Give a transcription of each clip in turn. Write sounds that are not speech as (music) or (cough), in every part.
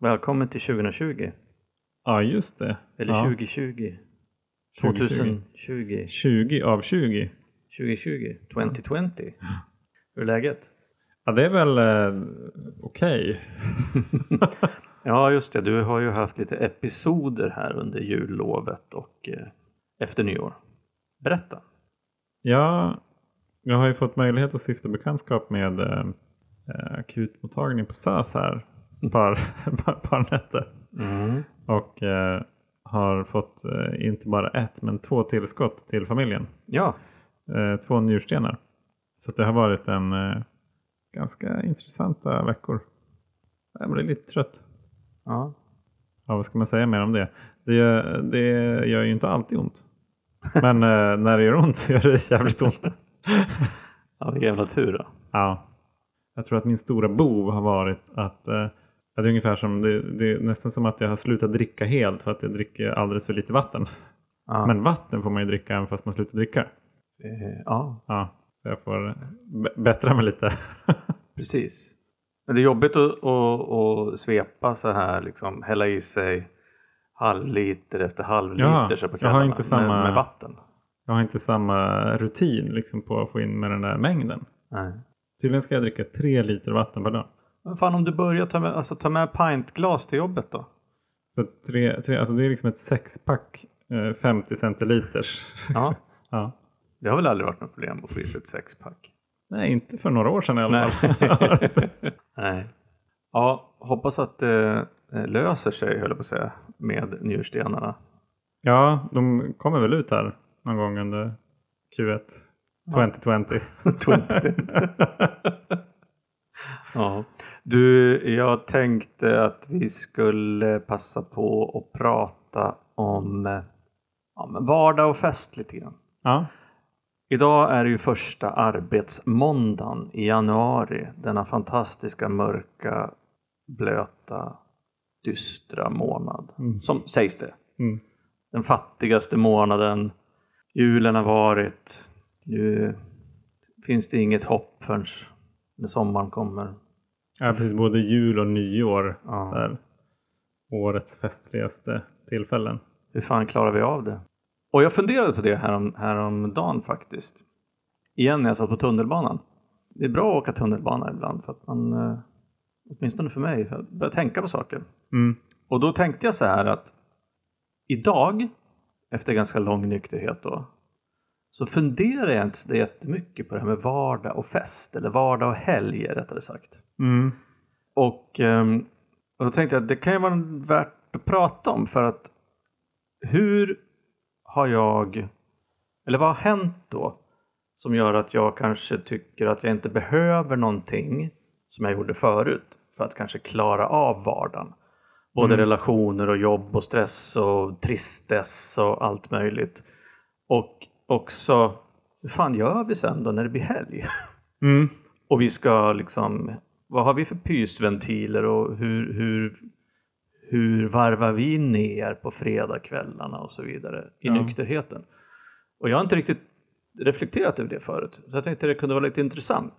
Välkommen till 2020. Ja, just det. Eller ja. 2020. 2020. 2020. 20 av 20. 2020. 2020. Hur är läget? Ja, det är väl eh, okej. (laughs) Ja, just det. Du har ju haft lite episoder här under jullovet och eh, efter nyår. Berätta. Ja, jag har ju fått möjlighet att stifta bekantskap med eh, eh, akutmottagning på SÖS här (laughs) par, par, nätter. Mm. Och eh, har fått eh, inte bara ett men två tillskott till familjen. Ja, Eh, två njurstenar. Så det har varit en eh, ganska intressanta veckor. Jag blir lite trött. ja. Ja, vad ska man säga mer om det? Det gör, det gör ju inte alltid ont. Men eh, (laughs) när det gör ont så gör det jävligt ont. ja vilken jävla tur då. Ja. Jag tror att min stora bov har varit att, det är ungefär som, det, det är nästan som att jag har slutat dricka helt för att jag dricker alldeles för lite vatten. Ja. Men vatten får man ju dricka även fast man slutar dricka. Eh, ja, Ja, så jag får bättra mig lite. (laughs) precis. Men det är jobbigt att, att, att svepa så här, liksom hälla i sig halvliter efter halvliter Ja, på jag har kvällarna inte samma- med, med vatten. Jag har inte samma rutin liksom, på att få in med den där mängden. Nej. Tydligen ska jag dricka tre liter vatten per dag. Men fan om du börjar ta med, alltså, ta med pintglas till jobbet då? Så tre, tre, alltså det är liksom ett sexpack eh, 50 centiliters. Ja. (laughs) Ja. Det har väl aldrig varit något problem att få i sig ett sexpack? Nej, inte för några år sedan i alla Nej. fall. (laughs) (laughs) Nej. Ja, hoppas att det eh, löser sig, höll jag på att säga, med njurstenarna. ja, de kommer väl ut här någon gång under Q1 2020. Ja. Du, jag tänkte att vi skulle passa på att prata om ja, men vardag och fest lite grann. Ja, Idag är det ju första arbetsmåndagen i januari. Denna fantastiska, mörka, blöta, dystra månad. Mm. Som sägs det. Mm. Den fattigaste månaden. Julen har varit. Nu finns det inget hopp förrän när sommaren kommer. ja precis. Både jul och nyår. Ja. Där. Årets festligaste tillfällen. Hur fan klarar vi av det? Och jag funderade på det härom, häromdagen faktiskt. Igen när jag satt på tunnelbanan. Det är bra att åka tunnelbana ibland för att man, eh, åtminstone för mig, för att börja tänka på saker. Mm. Och då tänkte jag så här att idag, efter ganska lång nykterhet då, så funderar jag inte jättemycket på det här med vardag och fest, eller vardag och helg rättare sagt. Mm. Och, ehm, och då tänkte jag att det kan ju vara värt att prata om för att hur har jag, eller vad har hänt då som gör att jag kanske tycker att jag inte behöver någonting som jag gjorde förut för att kanske klara av vardagen. Både Mm. relationer och jobb och stress och tristess och allt möjligt. Och också, hur fan gör vi sen då när det blir helg? (laughs) Mm. Och vi ska liksom, vad har vi för pysventiler och hur, hur, hur varvar vi ner på fredagskvällarna och så vidare i Ja. nykterheten. Och jag har inte riktigt reflekterat över det förut. Så jag tänkte det kunde vara lite intressant.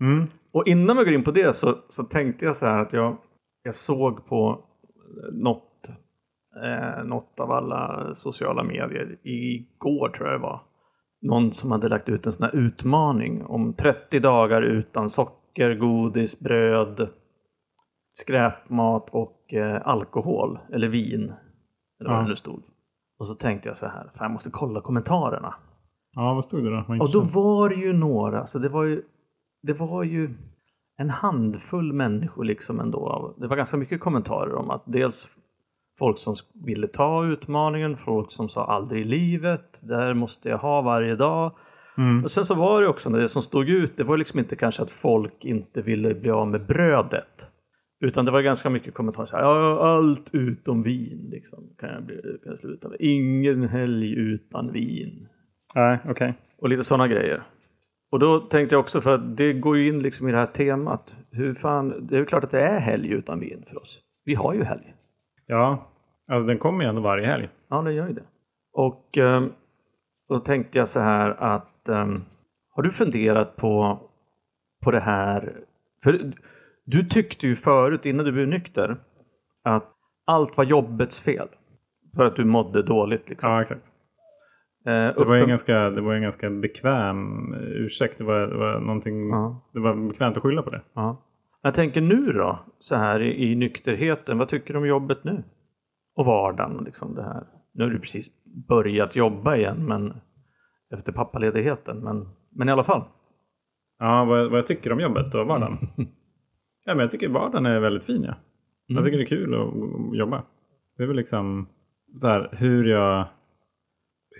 Mm. Och innan vi går in på det så, så tänkte jag så här att jag, jag såg på något, eh, något av alla sociala medier igår tror jag det var. Någon som hade lagt ut en sån här utmaning om 30 dagar utan socker, godis, bröd, skräpmat och eh, alkohol eller vin. Eller vad Ja. det nu stod. Och så tänkte jag så här, fan jag måste kolla kommentarerna. Ja, vad stod det då? Och då var det ju några, så det var ju, det var ju en handfull människor liksom ändå. Det var ganska mycket kommentarer om att dels folk som ville ta utmaningen, folk som sa aldrig i livet, det här måste jag ha varje dag. Mm. Och sen så var det också, det som stod ut, det var liksom inte kanske att folk inte ville bli av med brödet. Utan det var ganska mycket kommentarer så här, allt utom vin liksom, kan jag, bli, kan jag sluta med. Ingen helg utan vin. Nej, okej. Och lite sådana grejer. Och då tänkte jag också, för att det går ju in liksom i det här temat. Hur fan, det är ju klart att det är helg utan vin för oss. Vi har ju helg. Ja, alltså den kommer ju ändå varje helg. Ja, det gör ju det. Och ehm, då tänkte jag så här att ehm, har du funderat på, på det här? För du tyckte ju förut, innan du blev nykter, att allt var jobbets fel. För att du mådde dåligt. Liksom. Ja, exakt. Eh, Det var, en ganska, det var en ganska bekväm ursäkt. Det var, det var, någonting, Ja. det var bekvämt att skylla på det. Ja. Jag tänker nu då, så här i, i nykterheten. Vad tycker du om jobbet nu? Och vardagen och liksom det här. Nu har du precis börjat jobba igen men efter pappaledigheten. Men, men i alla fall. Ja, vad, vad jag tycker om jobbet och vardagen. (laughs) ja, men jag tycker vardagen är väldigt fin. Ja. Jag tycker det är kul att att jobba. Det är väl liksom så här, hur jag,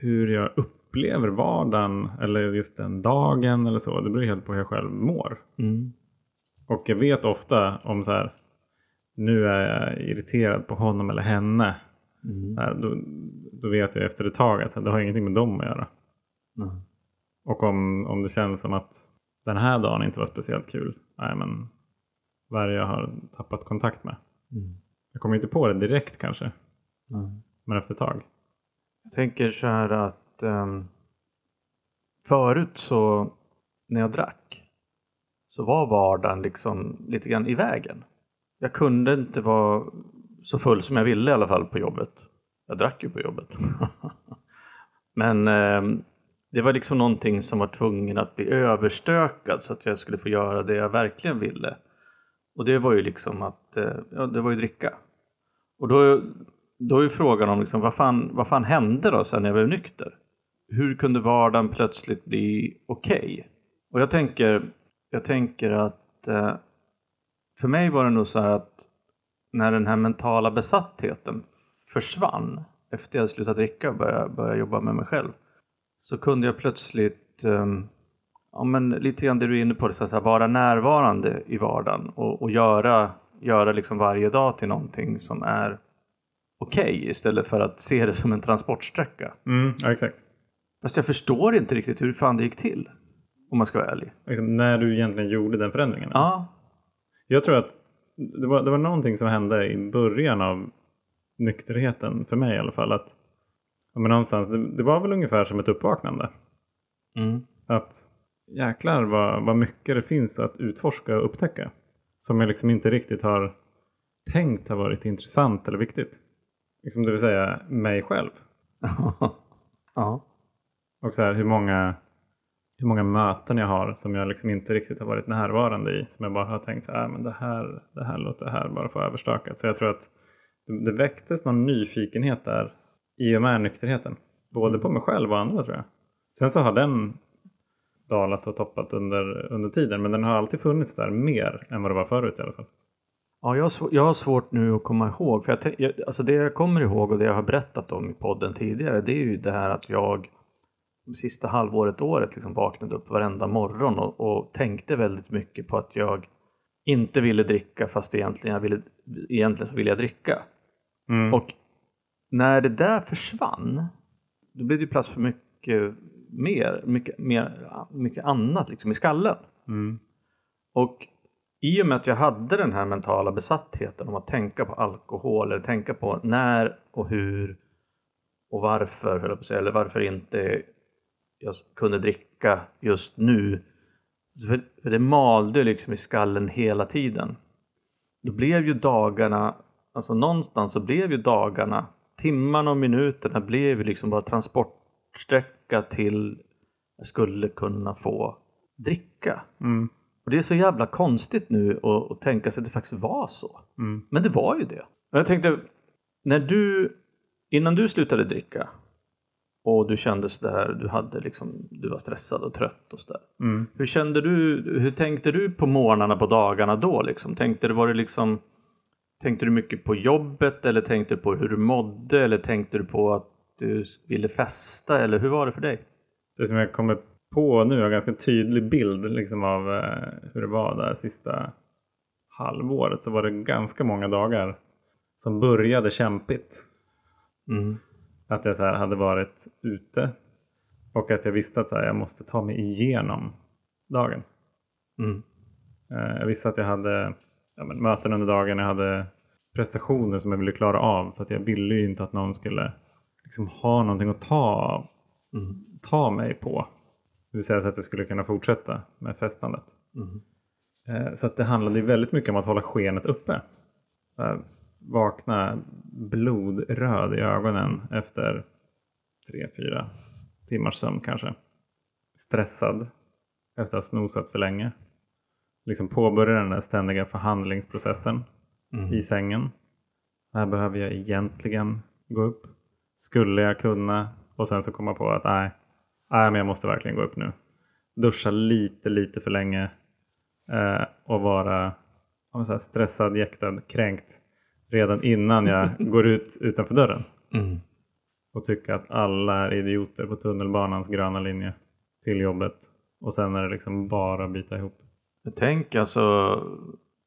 hur jag upplever vardagen eller just den dagen eller så. Det beror helt på hur jag själv mår. Mm. Och jag vet ofta om så här, nu är jag irriterad på honom eller henne. Mm. Här, då, då vet jag efter ett tag att det har ingenting med dem att göra. Nej. Och om, om det känns som att den här dagen inte var speciellt kul. Nej men vad är det jag har tappat kontakt med? Mm. Jag kommer inte på det direkt kanske. Men efter ett tag. Jag tänker så här att ehm, förut så när jag drack så var vardagen liksom lite grann i vägen. Jag kunde inte vara så full som jag ville i alla fall på jobbet. Jag drack ju på jobbet. (laughs) Men eh, det var liksom någonting som var tvungen att bli överstökad så att jag skulle få göra det jag verkligen ville. Och det var ju liksom att, eh, ja det var ju dricka. Och då, då är ju frågan om liksom, vad, fan, vad fan hände då sen när jag blev nykter? Hur kunde vardagen plötsligt bli okej? Och jag tänker, jag tänker att eh, för mig var det nog så här att när den här mentala besattheten försvann efter jag slutat dricka och började, började jobba med mig själv så kunde jag plötsligt ehm, ja, men lite grann det du är inne på, så att säga, vara närvarande i vardagen och, och göra, göra liksom varje dag till någonting som är okej istället för att se det som en transportsträcka. Mm, ja, exakt. Fast jag förstår inte riktigt hur fan det gick till. Om man ska vara ärlig. Liksom, när du egentligen gjorde den förändringen. Ja. Jag tror att det var, det var någonting som hände i början av nykterheten, för mig i alla fall. Att, men någonstans, det, det var väl ungefär som ett uppvaknande. Mm. Att jäklar vad, vad mycket det finns att utforska och upptäcka. Som jag liksom inte riktigt har tänkt har varit intressant eller viktigt. Liksom det vill säga mig själv. (laughs) ja. Och så här, hur många, hur många möten jag har som jag liksom inte riktigt har varit närvarande i. Som jag bara har tänkt här, "Ah, men det här, det här låter här bara få överstökat. Så jag tror att det, det väcktes någon nyfikenhet där i och med nykterheten. Både på mig själv och andra tror jag. Sen så har den dalat och toppat under, under tiden. Men den har alltid funnits där mer än vad det var förut i alla fall. Ja, jag har, jag har svårt nu att komma ihåg. För jag, jag, alltså det jag kommer ihåg och det jag har berättat om i podden tidigare det är ju det här att jag sista halvåret, året liksom vaknade upp varenda morgon och, och tänkte väldigt mycket på att jag inte ville dricka fast egentligen, jag ville, egentligen så ville jag dricka. Mm. Och när det där försvann då blev det plats för mycket mer, mycket, mer, mycket annat liksom i skallen. Mm. Och i och med att jag hade den här mentala besattheten om att tänka på alkohol eller tänka på när och hur och varför, eller varför inte jag kunde dricka just nu. För det malde liksom i skallen hela tiden. Då blev ju dagarna, alltså någonstans så blev ju dagarna, timmarna och minuterna blev ju liksom bara transportsträcka till jag skulle kunna få dricka. Mm. Och det är så jävla konstigt nu att, att tänka sig att det faktiskt var så. Mm. Men det var ju det. Och jag tänkte, när du, innan du slutade dricka och du kände sådär, du hade liksom, du var stressad och trött och sådär. Mm. Hur kände du, hur tänkte du på morgnarna, på dagarna då liksom? Tänkte du, var det liksom, tänkte du mycket på jobbet eller tänkte du på hur du mådde eller tänkte du på att du ville festa eller hur var det för dig? Det som jag kommer på nu är en ganska tydlig bild liksom av eh, hur det var där sista halvåret. Så var det ganska många dagar som började kämpigt. Mm. Att jag så här hade varit ute och att jag visste att så här, jag måste ta mig igenom dagen. Mm. Eh, jag visste att jag hade ja, möten under dagen. Jag hade prestationer som jag ville klara av. För att jag ville ju inte att någon skulle liksom, ha någonting att ta, Mm. ta mig på. Det vill säga så att jag skulle kunna fortsätta med festandet. Mm. Eh, Så att det handlade väldigt mycket om att hålla skenet uppe. Vakna blodröd i ögonen efter tre, fyra timmars sömn kanske. Stressad efter att ha snosat för länge. Liksom påbörja den där ständiga förhandlingsprocessen i sängen. Här behöver jag egentligen gå upp. Skulle jag kunna? Och sen så komma på att nej, nej men jag måste verkligen gå upp nu. Duscha lite, lite för länge. Eh, och vara så stressad, jäktad, kränkt. Redan innan jag (laughs) går ut utanför dörren. Mm. Och tycka att alla är idioter på tunnelbanans gröna linje till jobbet. Och sen är det liksom bara att bita ihop. Tänker alltså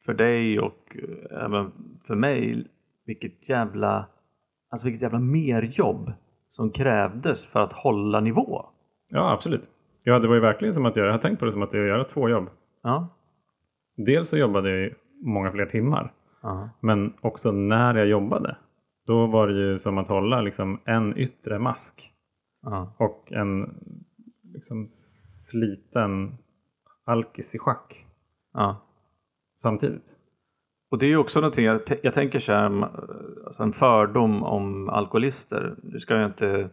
för dig och eh, även för mig vilket jävla, alltså vilket jävla merjobb som krävdes för att hålla nivå. Ja, absolut. Ja, det var ju verkligen som att jag, jag har tänkt på det som att jag gör två jobb. Ja. Dels så jobbade jag många fler timmar. Men också när jag jobbade. Då var det ju som att hålla liksom en yttre mask. Ja. Och en liksom sliten alkis i schack ja. samtidigt. Och det är ju också någonting, jag, t- jag tänker så här, alltså en fördom om alkoholister. Nu ska jag inte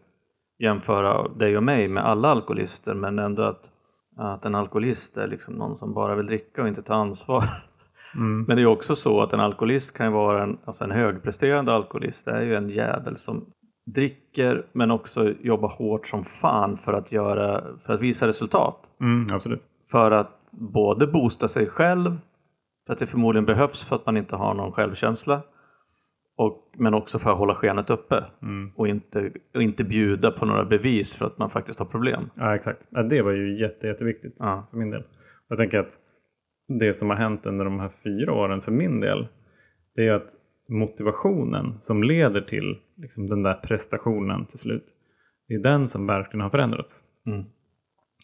jämföra dig och mig med alla alkoholister, men ändå att, att en alkoholist är liksom någon som bara vill dricka och inte ta ansvar. (laughs) Mm. Men det är också så att en alkoholist kan vara en, alltså en högpresterande alkoholist. Det är ju en jävel som dricker men också jobbar hårt som fan för att, göra, för att visa resultat. Mm, absolut. För att både boosta sig själv, för att det förmodligen behövs för att man inte har någon självkänsla. Och, men också för att hålla skenet uppe Mm. och, inte, och inte bjuda på några bevis för att man faktiskt har problem. Ja, exakt. Ja, det var ju jätte, jätteviktigt Ja. för min del. Jag tänker att det som har hänt under de här fyra åren för min del, det är att motivationen som leder till liksom, den där prestationen till slut, det är den som verkligen har förändrats. Mm.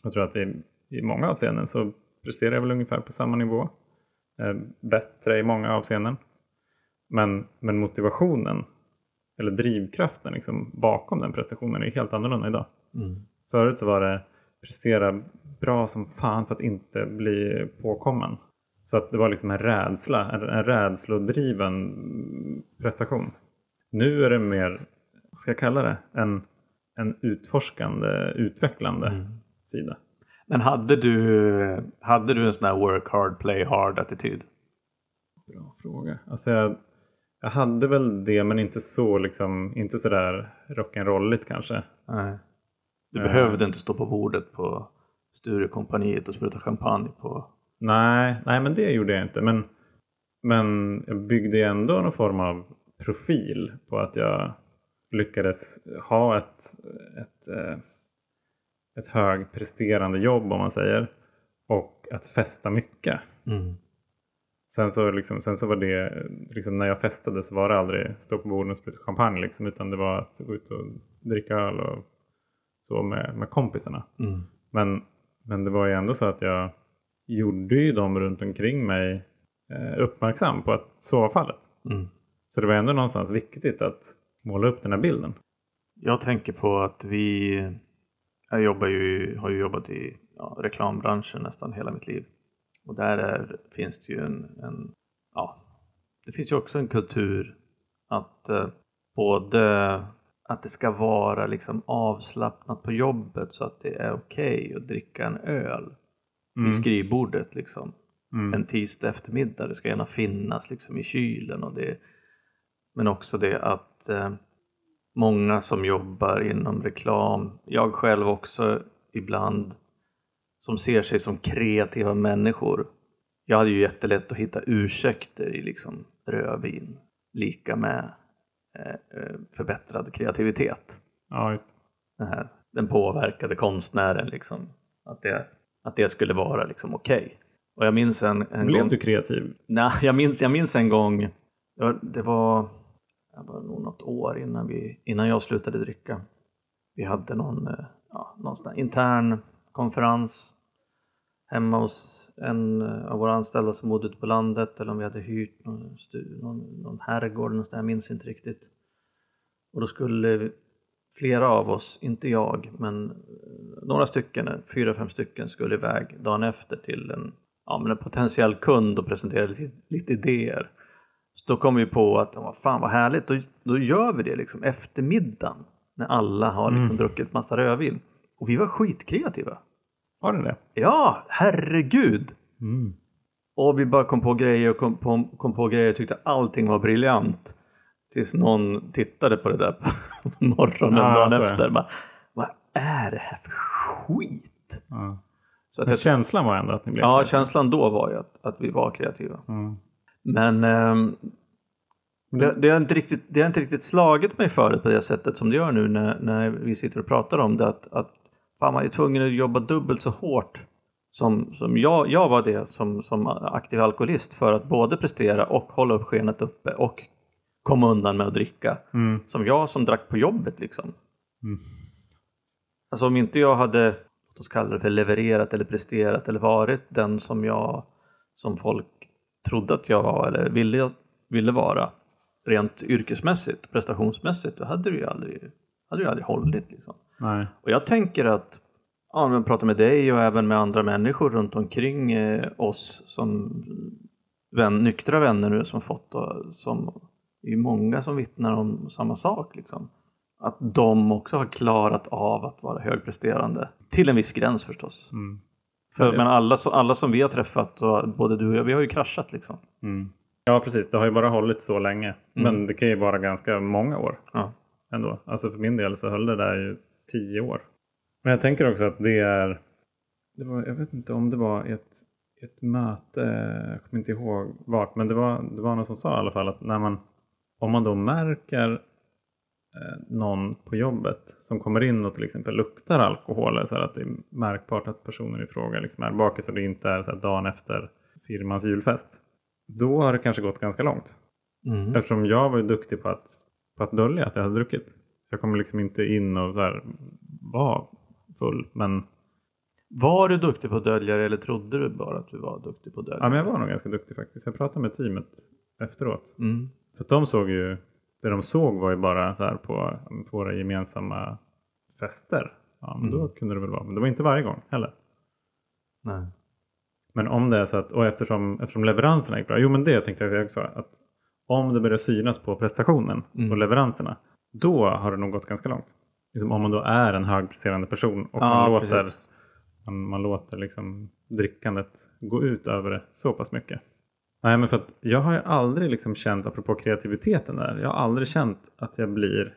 Jag tror att i, i många avseenden så presterar jag väl ungefär på samma nivå. Eh, bättre i många avseenden. Men, men motivationen, eller drivkraften liksom, bakom den prestationen är helt annorlunda idag. Mm. Förut så var det prestera bra som fan för att inte bli påkommen. Så att det var liksom en rädsla, en, en rädslodriven prestation. Nu är det mer, vad ska jag kalla det, en, en utforskande, utvecklande sida. Men hade du, hade du en sån här work hard, play hard attityd? Bra fråga. Alltså jag, jag hade väl det men inte så liksom, inte sådär rock'n'rolligt kanske. Nej. Du Eh. behövde inte stå på bordet på Sturecompagniet och spruta champagne på... Nej, nej men det gjorde jag inte. Men, men jag byggde ändå någon form av profil på att jag lyckades ha ett, ett, eh, ett högpresterande jobb om man säger. Och att festa mycket. Mm. Sen så, liksom, sen så var det, liksom, när jag festade så var det aldrig stå på borden och spruta champagne liksom, utan det var att gå ut och dricka öl och så med, med kompisarna. Mm. Men, men det var ju ändå så att jag gjorde ju dem runt omkring mig eh, uppmärksam på att så var fallet. Mm. Så det var ändå någonstans viktigt att måla upp den här bilden. Jag tänker på att vi... Jag jobbar ju, har ju jobbat i ja, reklambranschen nästan hela mitt liv. Och där är, finns det ju en, en... Ja, det finns ju också en kultur att eh, både att det ska vara liksom avslappnat på jobbet så att det är okej att dricka en öl vid skrivbordet liksom. Mm. En tisdag eftermiddag. Det ska gärna finnas liksom i kylen. Och det, men också det att eh, många som jobbar inom reklam, jag själv också ibland, som ser sig som kreativa människor. Jag hade ju jättelätt att hitta ursäkter i liksom rödvin, lika med förbättrad kreativitet. Ja, just. Den, här, den påverkade konstnären, liksom, att, det, att det skulle vara liksom okej. Och jag minns en, en Blev gång... du kreativ? Nej, (laughs) jag minns, jag minns en gång, det var, det var nog något år innan, vi, innan jag slutade dricka. Vi hade någon, eh, ja, någon intern konferens hemma hos en eh, av våra anställda som bodde ute på landet eller om vi hade hyrt någon, stu, någon, någon herrgård någonstans, jag minns inte riktigt. Och då skulle flera av oss, inte jag, men eh, några stycken, eh, fyra, fem stycken skulle iväg dagen efter till en, ja, men en potentiell kund och presentera lite, lite idéer. Så då kom vi på att vad fan vad härligt, då, då gör vi det liksom eftermiddagen. När alla har liksom druckit massa rödvin. Och vi var skitkreativa. Var det det? Ja, herregud! Mm. Och vi bara kom på grejer och kom på, kom på grejer och tyckte allting var briljant. Tills någon tittade på det där på (laughs) morgonen Ja, dagen efter. Bara, Vad är det här för skit? Ja. Så att Men jag, känslan var ändå att ni blev ja, kreativa. känslan då var ju att, att vi var kreativa. Mm. Men ehm, det, det, har inte riktigt, det har inte riktigt slagit mig förut på det sättet som det gör nu när, när vi sitter och pratar om det. Att, att fan, man är tvungen att jobba dubbelt så hårt som, som jag, jag var det som, som aktiv alkoholist för att både prestera och hålla upp skenet uppe och komma undan med att dricka. Mm. Som jag som drack på jobbet liksom. Mm. Alltså om inte jag hade, låt oss kalla det för levererat eller presterat eller varit den som jag, som folk trodde att jag var eller ville, ville vara rent yrkesmässigt, prestationsmässigt, då hade det ju aldrig, hade ju aldrig hållit. Liksom. Nej. Och jag tänker att, ja, men jag pratar med dig och även med andra människor runt omkring eh, oss som vän, nyktra vänner nu som fått, och, som det är många som vittnar om samma sak. Liksom. Att de också har klarat av att vara högpresterande. Till en viss gräns förstås. Mm. För, men alla, alla som vi har träffat, och både du och jag, vi har ju kraschat liksom. Mm. Ja, precis. Det har ju bara hållit så länge. Men det kan ju vara ganska många år Ja. ändå. Alltså för min del så höll det där ju tio år. Men jag tänker också att det är... Det var, jag vet inte om det var ett, ett möte, jag kommer inte ihåg vart, men det var, det var någon som sa i alla fall att när man, om man då märker eh, någon på jobbet som kommer in och till exempel luktar alkohol, eller så att det är märkbart att personen i fråga liksom är bakis och det inte är så här dagen efter firmans julfest. Då har det kanske gått ganska långt. Mm. Eftersom jag var duktig på att, på att dölja att jag hade druckit. Jag kommer liksom inte in och så här, var full. Men, Var du duktig på att dölja det eller trodde du bara att du var duktig på att dölja ja, men jag var nog ganska duktig faktiskt. Jag pratade med teamet efteråt. Mm. För de såg ju, det de såg var ju bara så här på, på våra gemensamma fester. Ja, men då kunde det väl vara. Men det var inte varje gång heller. Nej. Men om det är så att, och eftersom, eftersom leveranserna gick bra. Jo men det tänkte jag också. Att om det börjar synas på prestationen och leveranserna. Då har det nog gått ganska långt. Liksom om man då är en högpresterande person och man låter, man, man låter liksom drickandet gå ut över det så pass mycket. Nej men för att jag har ju aldrig liksom känt, apropå kreativiteten där. Jag har aldrig känt att jag blir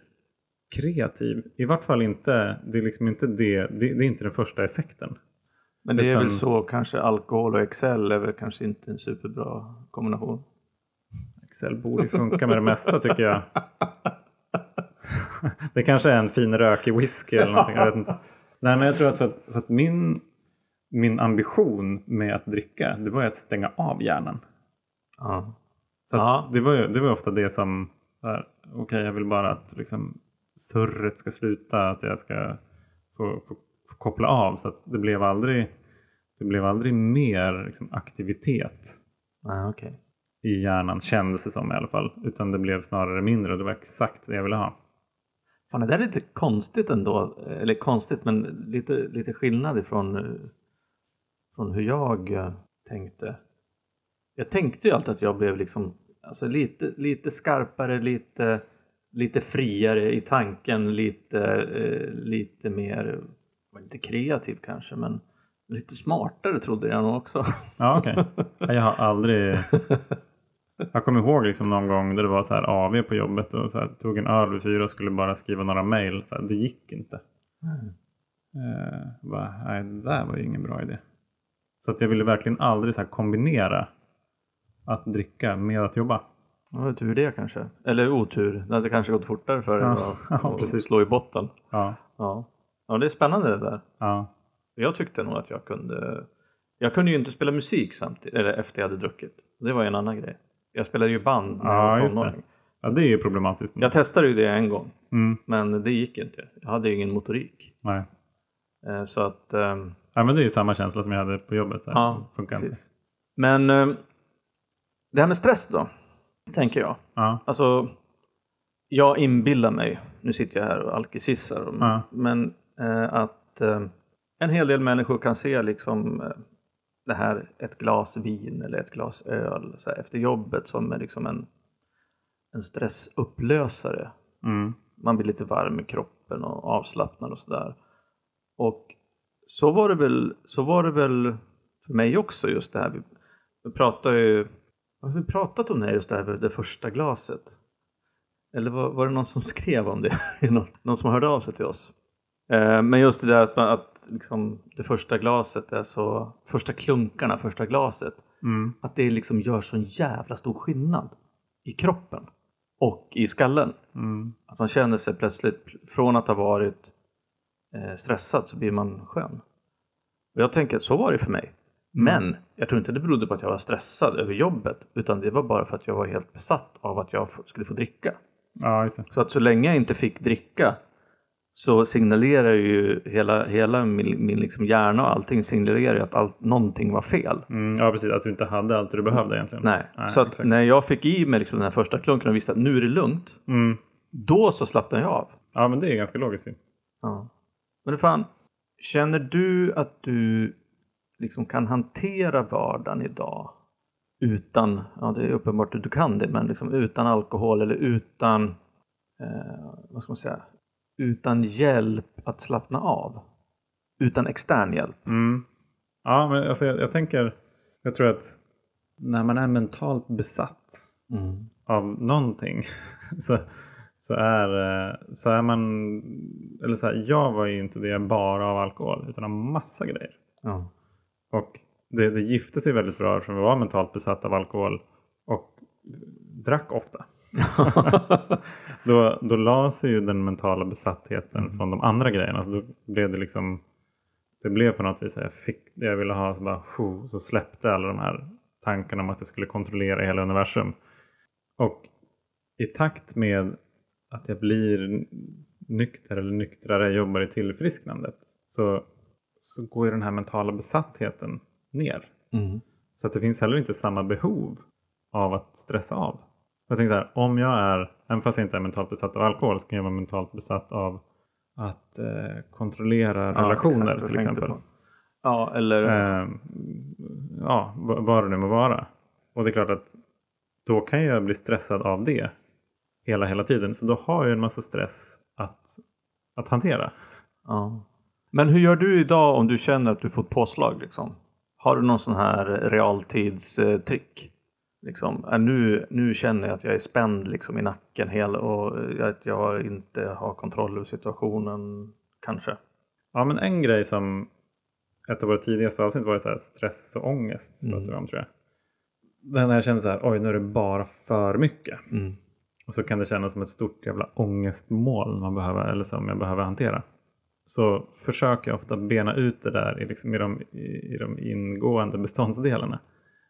kreativ. I vart fall inte, det är liksom inte det, det, det är inte den första effekten. Men det är Utan- väl så kanske alkohol och Excel är väl kanske inte en superbra kombination. Excel borde ju funka med det mesta tycker jag. (laughs) (laughs) Det kanske är en fin rökig whisky eller någonting. Jag vet inte. Nej men jag tror att för att, för att min, min ambition med att dricka det var ju att stänga av hjärnan. Ja. Så Ja. det, var ju, det var ofta det som, okej jag vill bara att liksom, surret ska sluta, att jag ska få, få, få koppla av. Så det blev aldrig, det blev aldrig mer liksom, aktivitet Nej, okej. i hjärnan kändes det som i alla fall. Utan det blev snarare mindre och det var exakt det jag ville ha. Fan, det där är lite konstigt ändå. Eller konstigt, men lite, lite skillnad ifrån eh, från hur jag eh, tänkte. Jag tänkte ju alltid att jag blev liksom alltså lite, lite skarpare, lite, lite friare i tanken, lite, eh, lite mer, inte kreativ kanske, men lite smartare trodde jag nog också. Ja okej. (laughs) Jag har aldrig... Jag kommer ihåg liksom någon gång där det var så här AV på jobbet och så här, tog en öl vid fyra och skulle bara skriva några mejl. Det gick inte. Eh, bara, nej, det där var ju ingen bra idé. Så att jag ville verkligen aldrig så kombinera att dricka med att jobba. Det var tur det kanske. Eller otur. Det hade kanske gått fortare för dig Ja, att (laughs) ja, slå i botten. Ja, Ja. ja, det är spännande det där. ja. Jag tyckte nog att jag kunde... Jag kunde ju inte spela musik samtidigt, eller efter jag hade druckit. Det var ju en annan grej. Jag spelade ju band när jag ja var tonåring. Ja, det är ju problematiskt. Jag testade ju det en gång, Mm, men det gick inte. Jag hade ingen motorik. nej. Eh, Så att... ehm, Ja, men det är ju samma känsla som jag hade på jobbet. Det Ja, funkar inte. precis. Men ehm, det här med stress då, tänker jag. Ja, Alltså, jag inbillar mig, nu sitter jag här och alkisissar, Ja. men eh, att eh, en hel del människor kan se liksom eh, det här, ett glas vin eller ett glas öl här, efter jobbet som är liksom en, en stressupplösare. Mm. Man blir lite varm i kroppen och avslappnad och sådär. Och så var det väl, så var det väl för mig också just det här. Vi, vi pratade ju, har vi pratat om det här just det här med det första glaset? Eller var, var det någon som (laughs) skrev om det? någon, någon som hörde av sig till oss? Eh, men just det där att, man, att liksom det första glaset är så, första klunkarna, första glaset. Mm. Att det liksom gör sån jävla stor skillnad i kroppen och i skallen. Mm. Att man känner sig plötsligt, från att ha varit eh, stressad så blir man skön. Och jag tänker att så var det för mig. Men jag tror inte det berodde på att jag var stressad över jobbet. Utan det var bara för att jag var helt besatt av att jag skulle få dricka. Ja. Så att så länge jag inte fick dricka så signalerar ju hela, hela min, min liksom hjärna och allting signalerar ju att allt, någonting var fel. Mm, ja, precis. Att du inte hade allt du behövde egentligen. Nej. så att exakt. när jag fick i mig liksom den här första klunken och visste att nu är det lugnt. Mm. Då så slappnade jag av. Ja, men det är ganska logiskt ju. Ja. Men fan, känner du att du liksom kan hantera vardagen idag utan, ja det är uppenbart att du kan det, men liksom utan alkohol eller utan, eh, vad ska man säga, utan hjälp att slappna av? Utan extern hjälp? Mm. Ja, men alltså, jag, jag tänker, jag tror att när man är mentalt besatt av någonting (laughs) så, så, är, eh, så är man, eller så här, jag var ju inte det bara av alkohol utan av massa grejer. Ja. Och det, det gifte sig väldigt bra eftersom vi var mentalt besatt av alkohol och drack ofta. (laughs) då, då la sig ju den mentala besattheten från de andra grejerna. Så då blev det liksom det blev på något vis jag fick det jag ville ha. Så, bara, "Ho", så släppte alla de här tankarna om att jag skulle kontrollera hela universum. Och i takt med att jag blir nykter eller nyktrare, jobbar i tillfrisknandet så, så går ju den här mentala besattheten ner. Mm. Så att det finns heller inte samma behov av att stressa av. Jag tänker så här, om jag är, även fast jag inte är mentalt besatt av alkohol så kan jag vara mentalt besatt av att eh, kontrollera Ja, relationer exakt till tänkte exempel. Ja, eller... Eh, ja, vad det nu må vara. Och det är klart att då kan jag bli stressad av det hela, hela tiden. Så då har jag en massa stress att, att hantera. Ja. Men hur gör du idag om du känner att du får ett påslag? Liksom? Har du någon sån här realtidstrick? Liksom, äh, nu, nu känner jag att jag är spänd liksom, i nacken hela, och eh, att jag inte har kontroll över situationen. Kanske. Ja, men en grej som ett av våra tidigaste avsnitt var så här stress och ångest. Mm. om, tror jag. Den jag känner så här, oj nu är det bara för mycket. Och så kan det kännas som ett stort jävla ångestmoln man behöver, eller som jag behöver hantera. Så försöker jag ofta bena ut det där i, liksom, i, de, i, i de ingående beståndsdelarna.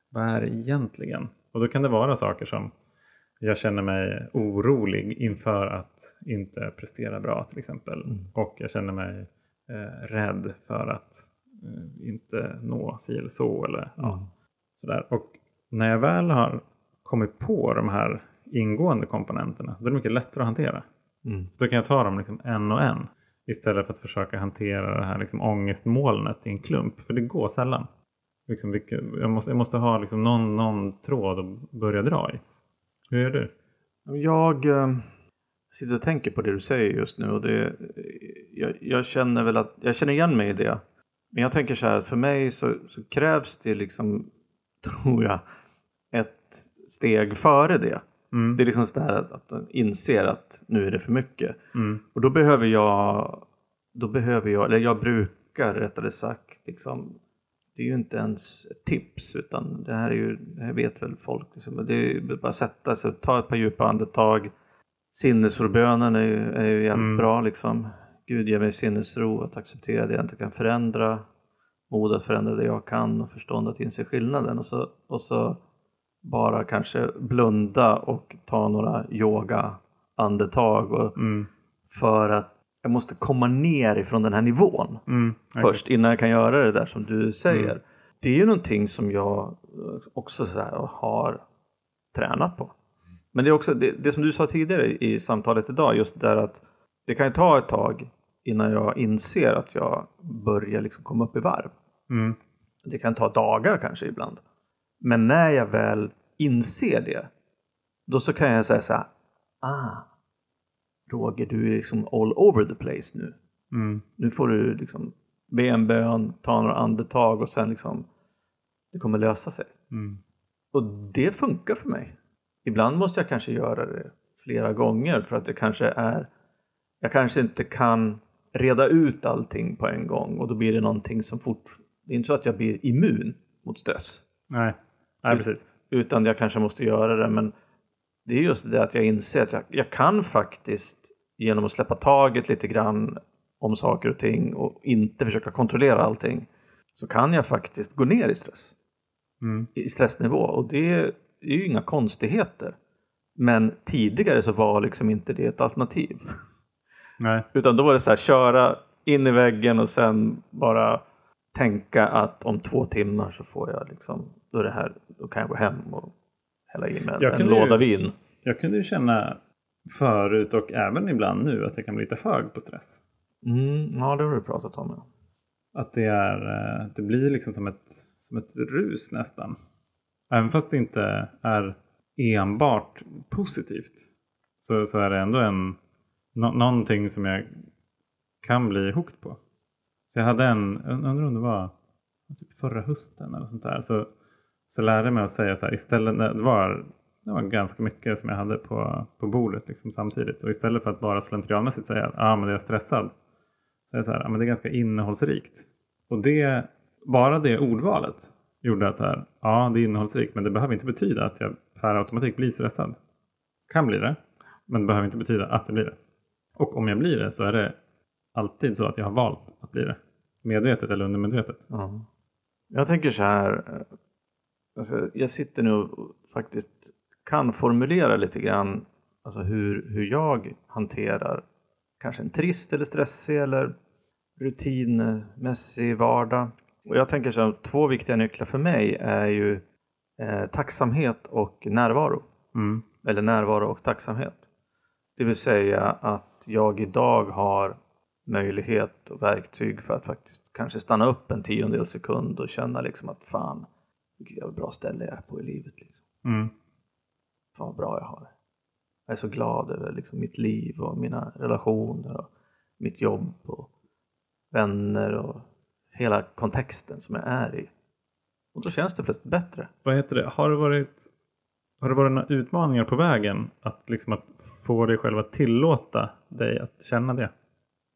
Vad är det egentligen? Och då kan det vara saker som jag känner mig orolig inför att inte prestera bra till exempel. Och jag känner mig eh, rädd för att eh, inte nå si eller så. Eller, ja, sådär. Och när jag väl har kommit på de här ingående komponenterna, då är det mycket lättare att hantera. Mm. Då kan jag ta dem liksom en och en. Istället för att försöka hantera det här liksom ångestmolnet i en klump. För det går sällan. Liksom vilka, jag, måste, jag måste ha liksom någon, någon tråd att börja dra i. Hur gör du? Jag eh, sitter och tänker på det du säger just nu och det, jag, jag känner väl att jag känner igen mig i det. Men jag tänker så här att för mig så, så krävs det liksom, (laughs) tror jag, ett steg före det. Mm. Det är liksom så där att, att man inser att nu är det för mycket. Mm. Och då behöver jag, då behöver jag, eller jag brukar rättare sagt, liksom, det är ju inte ens ett tips utan det här är ju, det här vet väl folk. Liksom, det är bara att sätta sig, ta ett par djupa andetag. Sinnesrobönen är ju, är ju jävligt Mm. bra liksom. Gud ge mig sinnesro att acceptera det jag inte kan förändra. Mod att förändra det jag kan och förstånd att inse skillnaden. Och så, och så bara kanske blunda och ta några yoga-andetag. Och, Mm. För att jag måste komma ner ifrån den här nivån Mm. först innan jag kan göra det där som du säger. Det är ju någonting som jag också har tränat på. Men det är också det, det som du sa tidigare i samtalet idag, just där att det kan ju ta ett tag innan jag inser att jag börjar liksom komma upp i varv. Mm. Det kan ta dagar kanske ibland. Men när jag väl inser det, då så kan jag säga så här, ah, Roger du är liksom all over the place nu. Mm. Nu får du liksom be en bön, ta några andetag och sen liksom det kommer lösa sig. Mm. Och det funkar för mig. Ibland måste jag kanske göra det flera gånger för att det kanske är jag kanske inte kan reda ut allting på en gång och då blir det någonting som fort... Det är inte så att jag blir immun mot stress. Nej. Nej, precis. Utan jag kanske måste göra det men det är just det att jag inser att jag, jag kan faktiskt genom att släppa taget lite grann om saker och ting och inte försöka kontrollera allting så kan jag faktiskt gå ner i stress. Mm. I stressnivå och det är ju inga konstigheter. Men tidigare så var liksom inte det ett alternativ. Nej. (laughs) Utan då var det så här, köra in i väggen och sen bara tänka att om två timmar så får jag liksom, då, det här, då kan jag gå hem och hälla i mig Jag en kunde ju- låda vin. Jag kunde ju känna förut och även ibland nu att jag kan bli lite hög på stress. Mm, ja, det har du pratat om. Ja. Att det, är, eh, det blir liksom som ett, som ett rus nästan. Även fast det inte är enbart positivt så, så är det ändå en, nå, någonting som jag kan bli hooked på. Så jag hade en, jag undrar om det var typ förra hösten eller sånt där. Så, så lärde jag mig att säga så här istället, det var, det var ganska mycket som jag hade på, på bordet liksom samtidigt. Och istället för att bara slentrianmässigt säga att ah, men jag är stressad. Så är det så här, ah, men det är ganska innehållsrikt. Och det, bara det ordvalet gjorde att så här, ja det är innehållsrikt men det behöver inte betyda att jag per automatik blir stressad. Kan bli det, men det behöver inte betyda att det blir det. Och om jag blir det så är det alltid så att jag har valt att bli det. Medvetet eller undermedvetet. Mm. Jag tänker så här, alltså, jag sitter nu och faktiskt kan formulera lite grann alltså hur, hur jag hanterar kanske en trist eller stressig eller rutinmässig vardag. Och jag tänker så här, två viktiga nycklar för mig är ju eh, tacksamhet och närvaro. Mm. Eller närvaro och tacksamhet. Det vill säga att jag idag har möjlighet och verktyg för att faktiskt kanske stanna upp en tiondel sekund och känna liksom att fan, vilket jävla bra ställe jag är på i livet. Liksom. Mm. Fan vad bra jag har det. Jag är så glad över liksom mitt liv och mina relationer och mitt jobb och vänner och hela kontexten som jag är i. Och då känns det plötsligt bättre. Vad heter det? Har det varit, har det varit några utmaningar på vägen? Att, liksom att få dig själv att tillåta dig att känna det?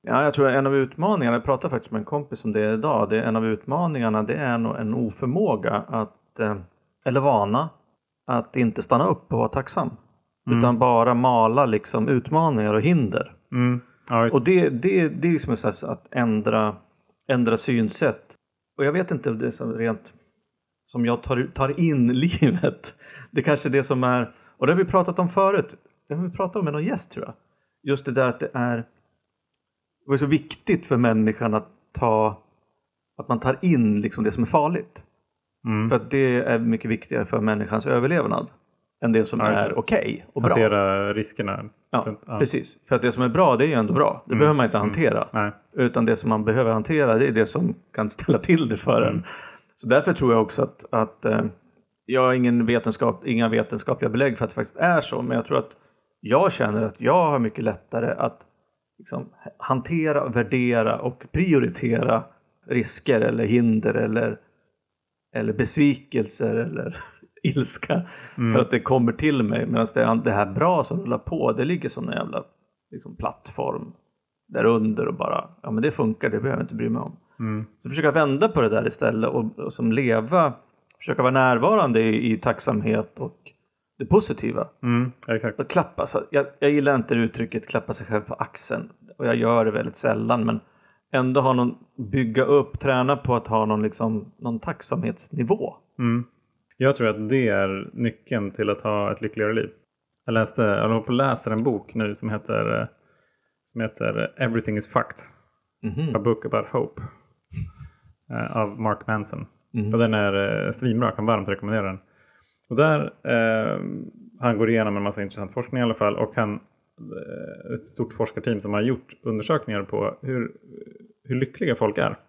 Ja, jag tror en av utmaningarna, jag pratade faktiskt med en kompis om det idag, det är en av utmaningarna det är nog en oförmåga att, eh, eller vana, att inte stanna upp och vara tacksam. Utan bara mala liksom utmaningar och hinder. Mm. Ja. Och det, det, det är liksom här att ändra, ändra synsätt. Och jag vet inte, det är så rent som jag tar, tar in (laughs) livet. Det kanske är det som är, och det har vi pratat om förut. Det har vi pratat om med någon gäst tror jag. Just det där att det är, det är så viktigt för människan att ta, att man tar in liksom det som är farligt. Mm. För att det är mycket viktigare för människans överlevnad. Än det som Ja, är okej och bra. Hantera riskerna. Ja, precis. För att det som är bra, det är ju ändå bra. Det behöver man inte hantera. Nej. Utan det som man behöver hantera, det är det som kan ställa till det för en. Så därför tror jag också att, att eh, jag har ingen vetenskap, inga vetenskapliga belägg för att det faktiskt är så. Men jag tror att jag känner att jag har mycket lättare att liksom, hantera, värdera och prioritera risker eller hinder eller, eller besvikelser eller (laughs) ilska. För att det kommer till mig. Medan det, det här bra som rullar på, det ligger som en jävla liksom, plattform där under och bara, ja men det funkar, det behöver jag inte bry mig om. Mm. Så försöka vända på det där istället och, och som leva, försöka vara närvarande i, i tacksamhet och det positiva. Mm. Exakt. Och klappa, så jag, jag gillar inte uttrycket klappa sig själv på axeln och jag gör det väldigt sällan men ändå ha någon, bygga upp, träna på att ha någon, liksom, någon tacksamhetsnivå. Mm. Jag tror att det är nyckeln till att ha ett lyckligare liv. Jag läste, jag håller på och läser en bok nu som heter, eh, som heter Everything is fucked. Mhm. A book about hope. eh, Av Mark Manson. Mhm. Och den är eh, svinbra, jag kan varmt rekommendera den. Och där, eh, han går igenom en massa intressant forskning i alla fall. Och han, eh, ett stort forskarteam som har gjort undersökningar på hur, hur lyckliga folk är.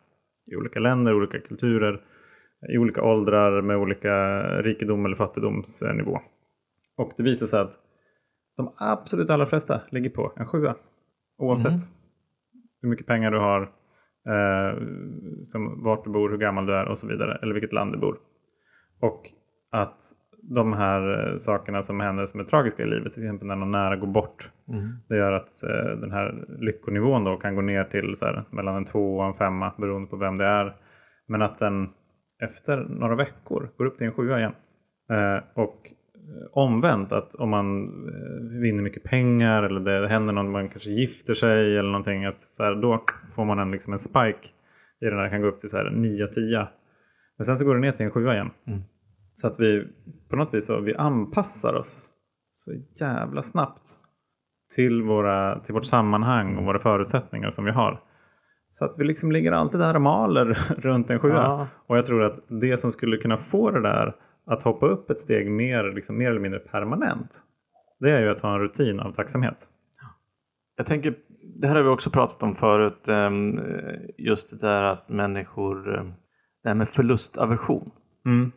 I olika länder, olika kulturer, i olika åldrar med olika rikedom eller fattigdomsnivå. Och det visar sig att de absolut allra flesta ligger på en sjua. Oavsett hur mycket pengar du har, eh, som, vart du bor, hur gammal du är och så vidare. Eller vilket land du bor. Och att de här eh, sakerna som händer som är tragiska i livet, till exempel när någon nära går bort. Det gör att eh, den här lyckonivån då kan gå ner till så här, mellan en två och en femma beroende på vem det är. Men att den efter några veckor går upp till en sjua igen. Eh, och omvänt att om man vinner mycket pengar eller det händer någon, man kanske gifter sig eller någonting. Att så här, då får man en, liksom en spike i den där, kan gå upp till så här 9-10. Men sen så går det ner till en sjua igen. Mm. Så att vi på något vis så vi anpassar oss så jävla snabbt till, våra, till vårt sammanhang och våra förutsättningar som vi har. Så att vi liksom ligger alltid där och maler (laughs) runt en sjua. Ja. Och jag tror att det som skulle kunna få det där att hoppa upp ett steg mer, liksom, mer eller mindre permanent. Det är ju att ha en rutin av tacksamhet. Jag tänker, det här har vi också pratat om förut, ehm, just det där att människor, eh, det här med förlustaversion. Mm.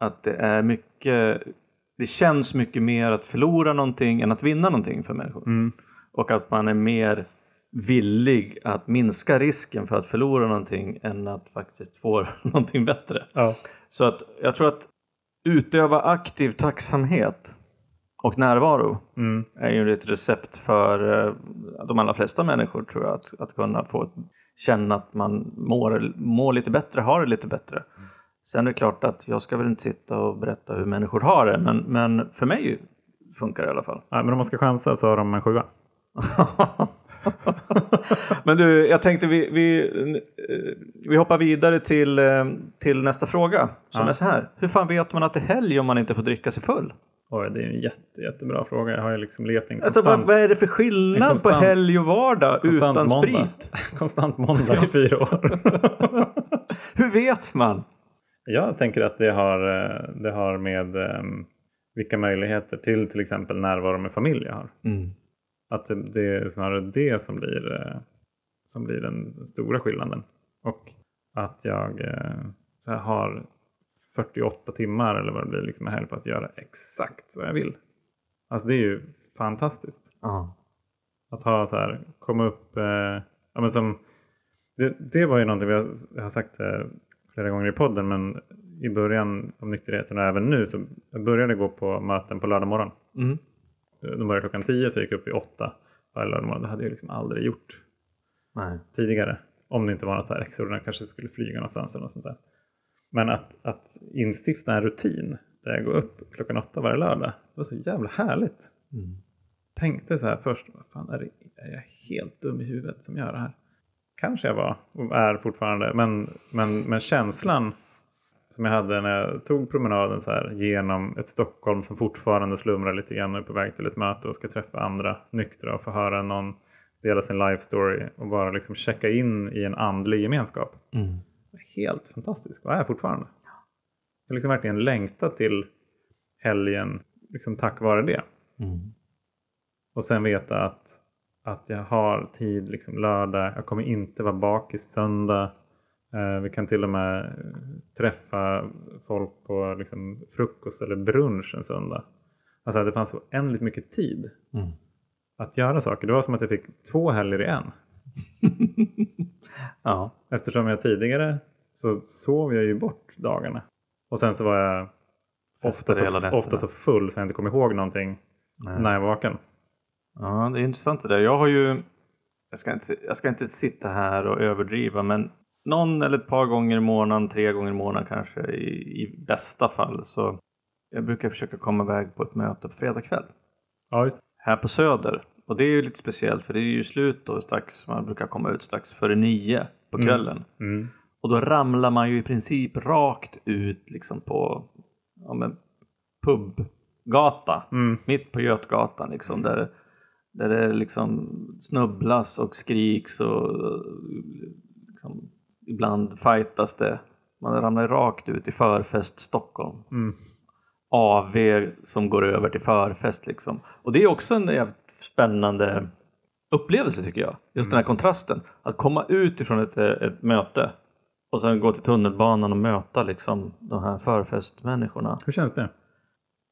Att det är mycket, det känns mycket mer att förlora någonting än att vinna någonting för människor. Mm. Och att man är mer villig att minska risken för att förlora någonting än att faktiskt få (laughs) någonting bättre. Ja. Så att jag tror att utöva aktiv tacksamhet och närvaro Mm. är ju ett recept för eh, de allra flesta människor tror jag. Att, att kunna få känna att man mår, mår lite bättre, har det lite bättre. Sen är det klart att jag ska väl inte sitta och berätta hur människor har det, men, men för mig funkar det i alla fall. Ja, men om man ska chansa så har de en sjua. (laughs) men du, jag tänkte vi, vi, vi hoppar vidare till, till nästa fråga som Ja. är så här. Hur fan vet man att det är helg om man inte får dricka sig full? Oj, det är en jätte, jättebra fråga. Jag har ju liksom levt i en Alltså, konstant, vad, vad är det för skillnad konstant- på helg och vardag utan måndag. sprit? (laughs) konstant måndag i fyra år. (laughs) Hur vet man? Jag tänker att det har, eh, det har med ehm, vilka möjligheter till till exempel närvaro med familj jag har. Att det, det är snarare det som blir, eh, som blir den stora skillnaden. Och att jag eh, så här, har 48 timmar eller vad det blir liksom helg på att göra exakt vad jag vill. Alltså det är ju fantastiskt. Ja. Att ha så här, komma upp, eh, ja men som, det, det var ju någonting vi har, har sagt eh, flera gånger i podden men i början av nykterheten och även nu så jag började gå på möten på lördag morgon. Mm. De började klockan 10 så jag gick upp vid 8 varje lördag morgon. Det hade jag liksom aldrig gjort Nej. tidigare. Om det inte var något så här extraordinärt, kanske skulle flyga någonstans eller något sånt där. Men att, att instifta en rutin där jag går upp klockan 8 varje lördag. Det var så jävla härligt. Mm. Tänkte så här först, vad fan är, det, är jag helt dum i huvudet som gör det här? Kanske jag var och är fortfarande, men, men, men känslan som jag hade när jag tog promenaden så här genom ett Stockholm som fortfarande slumrar lite grann och är på väg till ett möte och ska träffa andra nyktra och få höra någon dela sin life story och bara liksom checka in i en andlig gemenskap. Mm. Helt fantastisk och är fortfarande. Jag liksom verkligen längtat till helgen liksom tack vare det. Mm. Och sen veta att, att jag har tid liksom lördag. Jag kommer inte vara bakis söndag. Eh, vi kan till och med eh, träffa folk på liksom, frukost eller brunch en söndag. Alltså det fanns så oändligt mycket tid Mm. att göra saker. Det var som att jag fick två helger i en. (laughs) Ja. Eftersom jag tidigare så sov jag ju bort dagarna. Och sen så var jag ofta så, ofta så full så jag inte kom ihåg någonting Nej. när jag var vaken. Ja, det är intressant det där. Jag har ju, jag ska, inte, jag ska inte sitta här och överdriva, men någon eller ett par gånger i månaden, tre gånger i månaden kanske i, i bästa fall. Så jag brukar försöka komma iväg på ett möte på fredag kväll Ja, just här på Söder. Och det är ju lite speciellt för det är ju slut då strax, man brukar komma ut strax före nio på Mm. kvällen. mm. Och då ramlar man ju i princip rakt ut liksom på ja, men pubgata. Mm. Mitt på Götgatan liksom. Där, där det liksom snubblas och skriks och liksom, ibland fightas det. Man ramlar rakt ut i förfest Stockholm. Mm. AV som går över till förfest liksom. Och det är också en jävligt spännande upplevelse tycker jag. Just den här kontrasten. Att komma ut ifrån ett, ett möte och sen gå till tunnelbanan och möta liksom de här förfestmänniskorna. Hur känns det?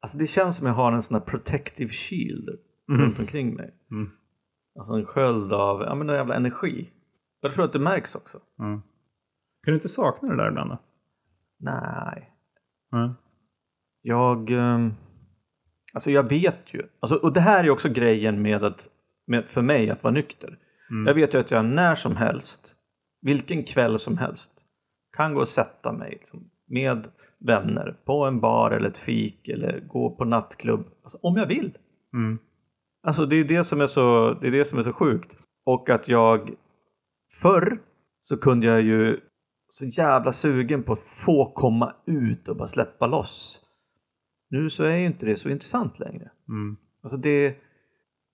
Alltså det känns som jag har en sån här protective shield runt omkring mig. Mm. Alltså en sköld av ja, men en jävla energi. Jag tror att det märks också. Mm. Kan du inte sakna det där ibland då? Nej. Mm. Jag... ehm, Alltså jag vet ju. Alltså, och det här är också grejen med att med, för mig att vara nykter. Jag vet ju att jag när som helst, vilken kväll som helst, kan gå och sätta mig liksom, med vänner på en bar eller ett fik eller gå på nattklubb. Alltså, om jag vill. Mm. Alltså det är det som är så, det är det som är så sjukt. Och att jag förr så kunde jag ju så jävla sugen på att få komma ut och bara släppa loss. Nu så är ju inte det så intressant längre. Mm. Alltså det,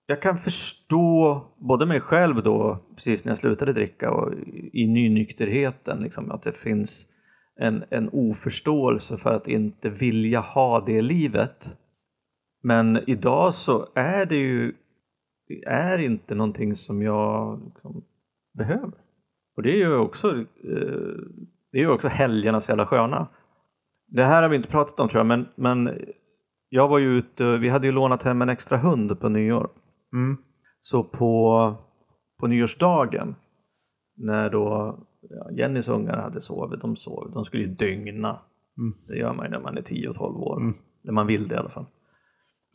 jag kan förstå både mig själv då, precis när jag slutade dricka och i nynykterheten, liksom, att det finns en, en oförståelse för att inte vilja ha det livet. Men idag så är det ju är inte någonting som jag liksom behöver. Och det är ju också, eh, det är ju också helgerna så jävla sköna. Det här har vi inte pratat om tror jag, men, men jag var ju ute, vi hade ju lånat hem en extra hund på nyår. Mm. Så på, på nyårsdagen när då ja, Jennys ungar hade sovit, de sov, de skulle ju dygna. Mm. Det gör man ju när man är 10 och 12 år. Mm. Eller man vill det i alla fall.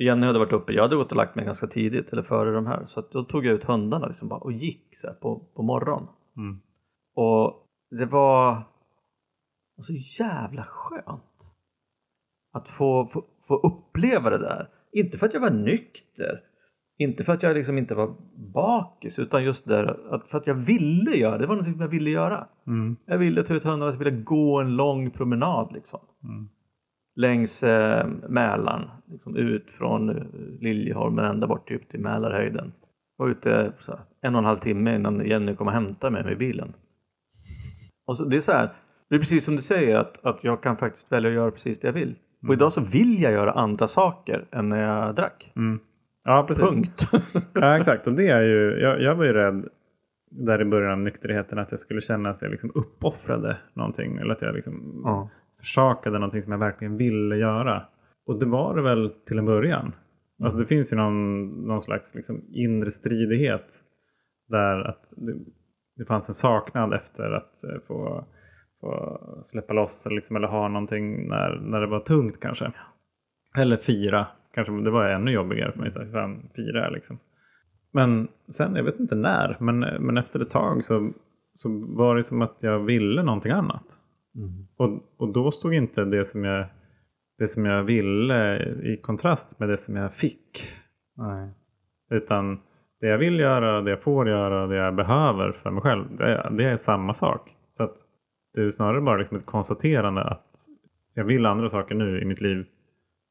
Jenny hade varit uppe, jag hade gått och lagt mig ganska tidigt eller före de här. Så att då tog jag ut hundarna liksom bara och gick så på, på morgonen. Mm. Och det var så jävla skönt att få, få, få uppleva det där. Inte för att jag var nykter, inte för att jag liksom inte var bakis, utan just där att för att jag ville göra det. var något som jag ville göra. Mm. Jag ville ta ut hundarna, jag ville gå en lång promenad liksom. Mm. Längs eh, Mälaren, liksom ut från eh, Liljeholmen ända bort typ till Mälarhöjden. Var ute så här, en och en halv timme innan Jenny kom och hämtade mig med bilen. Och så, det är så här, det är precis som du säger att, att jag kan faktiskt välja att göra precis det jag vill. Och idag så vill jag göra andra saker än när jag drack. Mm. Ja, precis. Punkt. (laughs) Ja, exakt. Och det är ju, jag, jag var ju rädd där i början av nykterheten att jag skulle känna att jag liksom uppoffrade någonting. Eller att jag liksom ja försakade någonting som jag verkligen ville göra. Och det var det väl till en början. Alltså det finns ju någon, någon slags liksom inre stridighet. Där att det, det fanns en saknad efter att eh, få, få släppa loss eller, liksom, eller ha någonting när, när det var tungt kanske. Eller fira. Kanske det var ännu jobbigare för mig. Så här, fira liksom. Men sen, jag vet inte när, men, men efter ett tag så, så var det som att jag ville någonting annat. Mm. Och, och då stod inte det som, jag, det som jag ville i kontrast med det som jag fick. Nej. Utan det jag vill göra, det jag får göra, det jag behöver för mig själv, det är, det är samma sak. Så att det är snarare bara liksom ett konstaterande att jag vill andra saker nu i mitt liv.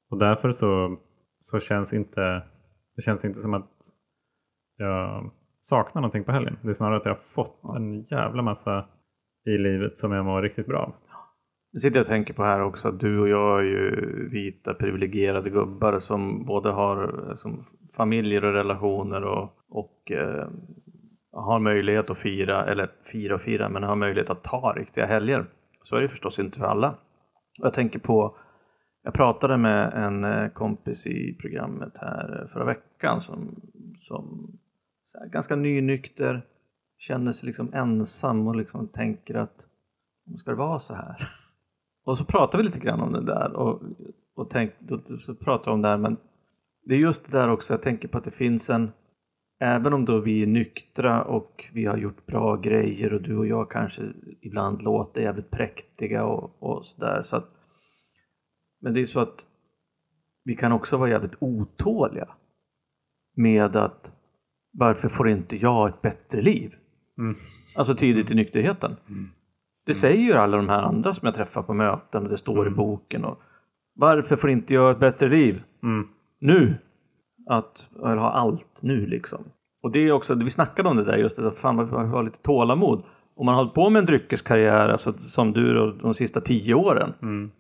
Och därför så, så känns inte det känns inte som att jag saknar någonting på helgen. Det är snarare att jag har fått en jävla massa i livet som jag mår riktigt bra av. Nu sitter jag och tänker på här också att du och jag är ju vita privilegierade gubbar som både har som familjer och relationer och, och eh, har möjlighet att fira, eller fira och fira, men har möjlighet att ta riktiga helger. Så är det förstås inte för alla. Jag tänker på, jag pratade med en eh, kompis i programmet här förra veckan som, som så här, ganska nynykter, känner sig liksom ensam och liksom tänker att ska det vara så här? Och så pratar vi lite grann om det där och, och tänk, så pratar om det här men det är just det där också, jag tänker på att det finns en Även om då vi är nyktra och vi har gjort bra grejer och du och jag kanske ibland låter jävligt präktiga och, och sådär så att Men det är så att vi kan också vara jävligt otåliga med att varför får inte jag ett bättre liv? Mm. Alltså tidigt i nykterheten. Det säger ju alla de här andra som jag träffar på möten och det står i boken. Och, Varför får inte jag ett bättre liv? Mm. Nu! Att jag vill ha allt nu liksom. Och det är också, vi snackade om det där just det, att fan man får ha lite tålamod. Om man har hållit på med en dryckeskarriär, alltså, som du då, de sista tio åren. Mm.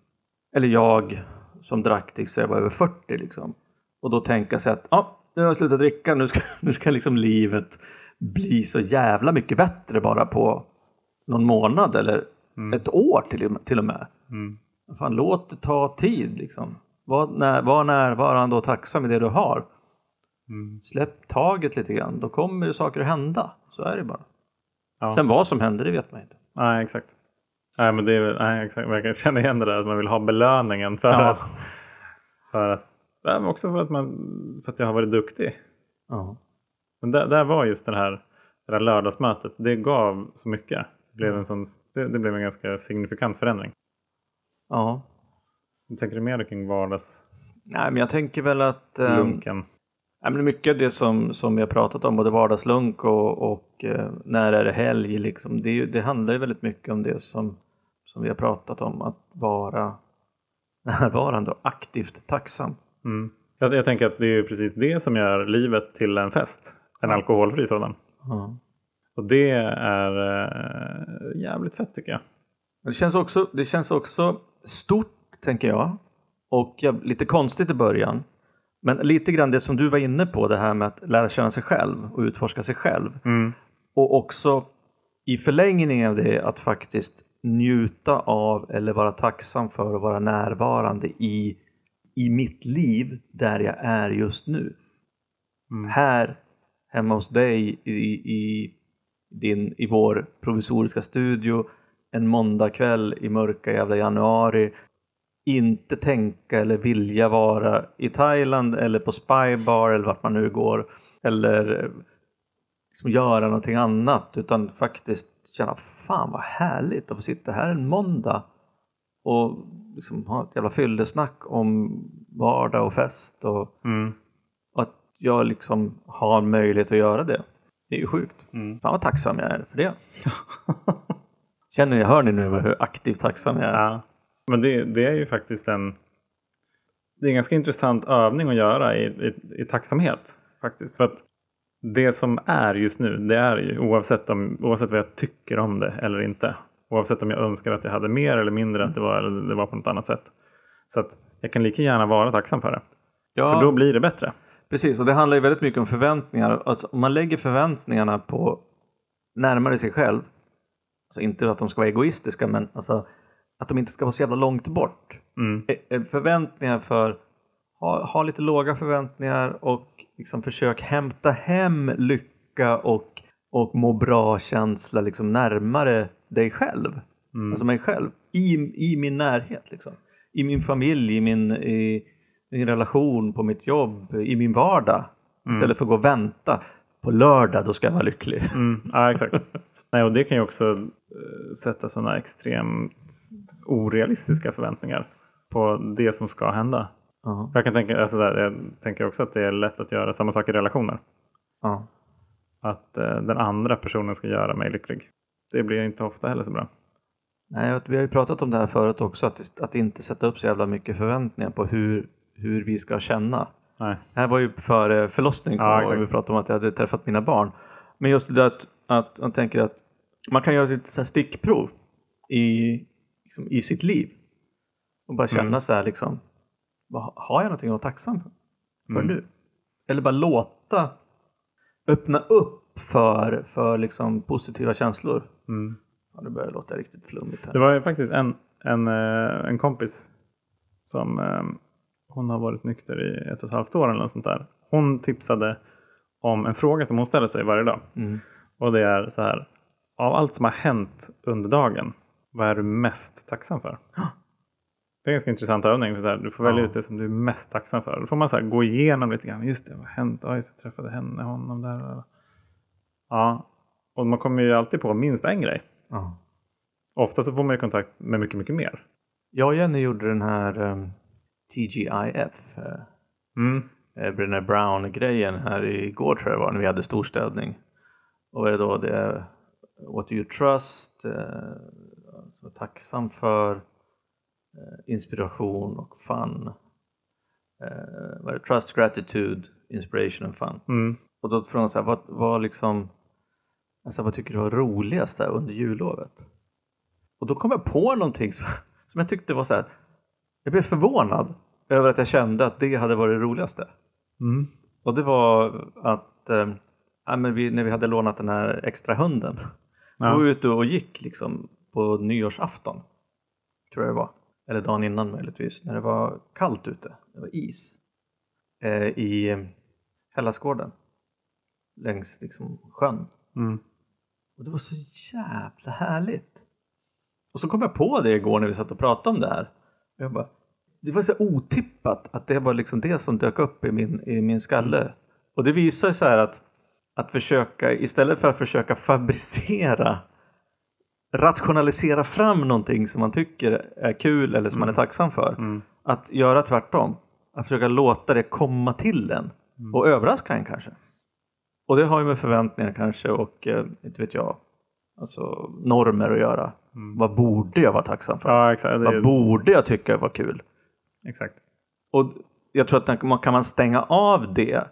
Eller jag som drack tills jag var över 40 liksom. Och då tänka sig att ja, nu har jag slutat dricka, nu ska, (laughs) nu ska liksom livet bli så jävla mycket bättre bara på någon månad eller ett år till, till och med. Mm. Fan, låt det ta tid liksom. Var, när, var närvarande och tacksam med det du har. Mm. Släpp taget lite grann, då kommer ju saker att hända. Så är det bara. Ja. Sen vad som händer, det vet man inte. Nej, exakt. Nej, men det är, nej, exakt. Jag kan känna igen det där att man vill ha belöningen för Ja. att... För att ja, men också för att, man, för att jag har varit duktig. Ja. Men där, där var just det här, det här lördagsmötet. Det gav så mycket. Det blev en, sån, det, det blev en ganska signifikant förändring. ja. Tänker du mer kring vardagslunken? Nej, men jag tänker väl att... ehm, Nej, men mycket av det som, som vi har pratat om, både vardagslunk och, och eh, när är det helg, liksom, det, det handlar ju väldigt mycket om det som, som vi har pratat om, att vara (laughs) närvarande och aktivt tacksam. Mm. Jag, jag tänker att det är precis det som gör livet till en fest. En alkoholfri sådan. Och det är eh, jävligt fett tycker jag. Det känns, också, det känns också stort, tänker jag, och jag, lite konstigt i början. Men lite grann det som du var inne på, det här med att lära känna sig själv och utforska sig själv. Mm. Och också i förlängningen av det att faktiskt njuta av eller vara tacksam för att vara närvarande i, i mitt liv där jag är just nu. Mm. Här hemma hos dig i, i, din, i vår provisoriska studio en måndagkväll i mörka jävla januari. Inte tänka eller vilja vara i Thailand eller på Spybar eller vart man nu går. Eller eh, liksom göra någonting annat utan faktiskt känna fan vad härligt att få sitta här en måndag och liksom ha ett jävla fyllesnack om vardag och fest och, Mm jag liksom har möjlighet att göra det. Det är ju sjukt. Mm. Fan vad tacksam jag är för det. (laughs) Känner ni, hör ni nu hur aktivt tacksam jag är? Ja. Men det, det är ju faktiskt en det är en ganska intressant övning att göra i, i, i tacksamhet. faktiskt. För att det som är just nu, det är ju oavsett, om, oavsett vad jag tycker om det eller inte. Oavsett om jag önskar att jag hade mer eller mindre, att det var, eller det var på något annat sätt. Så att jag kan lika gärna vara tacksam för det. Ja, För då blir det bättre. Precis. Och det handlar ju väldigt mycket om förväntningar. Alltså, om man lägger förväntningarna på närmare sig själv, alltså inte att de ska vara egoistiska, men alltså att de inte ska vara så jävla långt bort. Mm. Eh, eh, Förväntningar för, ha, ha lite låga förväntningar och liksom försök hämta hem lycka och, och må bra-känsla liksom närmare dig själv. Mm. Alltså mig själv. I, I min närhet. Liksom. I min familj, i min, i min relation, på mitt jobb, i min vardag. Istället för att gå och vänta. På lördag, då ska jag vara lycklig. Mm, ja, exakt. Nej, och det kan ju också eh, sätta sådana extremt orealistiska förväntningar på det som ska hända. Ja. Jag, kan tänka, alltså där, jag tänker också att det är lätt att göra samma sak i relationer. Ja. Att eh, den andra personen ska göra mig lycklig. Det blir inte ofta heller så bra. Nej, vi har ju pratat om det här förut också, att, att inte sätta upp så jävla mycket förväntningar på hur, hur vi ska känna. Nej. Det här var ju före förlossningen, Ja, exakt. vi pratade om att jag hade träffat mina barn. Men just det där att, att man tänker att man kan göra ett stickprov i, liksom, i sitt liv. Och bara känna Mm. så här liksom, vad, har jag någonting att vara tacksam för, för Mm. nu? Eller bara låta, öppna upp för, för liksom positiva känslor. Mm. Ja, det börjar låta riktigt flummigt här. Det var ju faktiskt en, en, eh, en kompis som eh, hon har varit nykter i ett och ett halvt år eller något sånt där. Hon tipsade om en fråga som hon ställer sig varje dag. Mm. Och det är så här. Av allt som har hänt under dagen, vad är du mest tacksam för? Det är en ganska intressant övning. För så här, du får välja Ja. ut det som du är mest tacksam för. Då får man så här, gå igenom lite grann. Just det, vad har hänt? Oj, så träffade henne, honom där. Ja, och man kommer ju alltid på minst en grej. Ja. Ofta så får man ju kontakt med mycket, mycket mer. Jag och Jenny gjorde den här um, TGIF, eh, Mm. eh, Brené Brown-grejen här igår tror jag det var när vi hade storstädning. Och vad är det då? Det är What do you trust? Eh, alltså, tacksam för eh, inspiration och fun. Eh, vad är det? Trust, gratitude, inspiration and fun. Mm. Och då frågade hon så här, vad, vad liksom Alltså vad tycker du var roligast under jullovet? Och då kom jag på någonting som, (laughs) som jag tyckte var så här. Jag blev förvånad över att jag kände att det hade varit det roligaste. Mm. Och det var att ja, men vi, när vi hade lånat den här extra hunden. Ja. Då var vi ute och gick liksom på nyårsafton. Tror jag det var. Eller dagen innan möjligtvis. När det var kallt ute. Det var is. Eh, I Hellasgården. Längs liksom sjön. Mm. Och det var så jävla härligt. Och så kom jag på det igår när vi satt och pratade om det här. Jag bara, det var så otippat att det var liksom det som dök upp i min, i min skalle. Och det visar så här att, att försöka, istället för att försöka fabricera, rationalisera fram någonting som man tycker är kul eller som man är tacksam för. Att göra tvärtom. Att försöka låta det komma till en. Och överraska en kanske. Och det har ju med förväntningar kanske och eh, inte vet jag, alltså normer att göra. Vad borde jag vara tacksam för? Ja, exakt. Vad borde jag tycka var kul? exakt. Och jag tror att man- kan man stänga av det,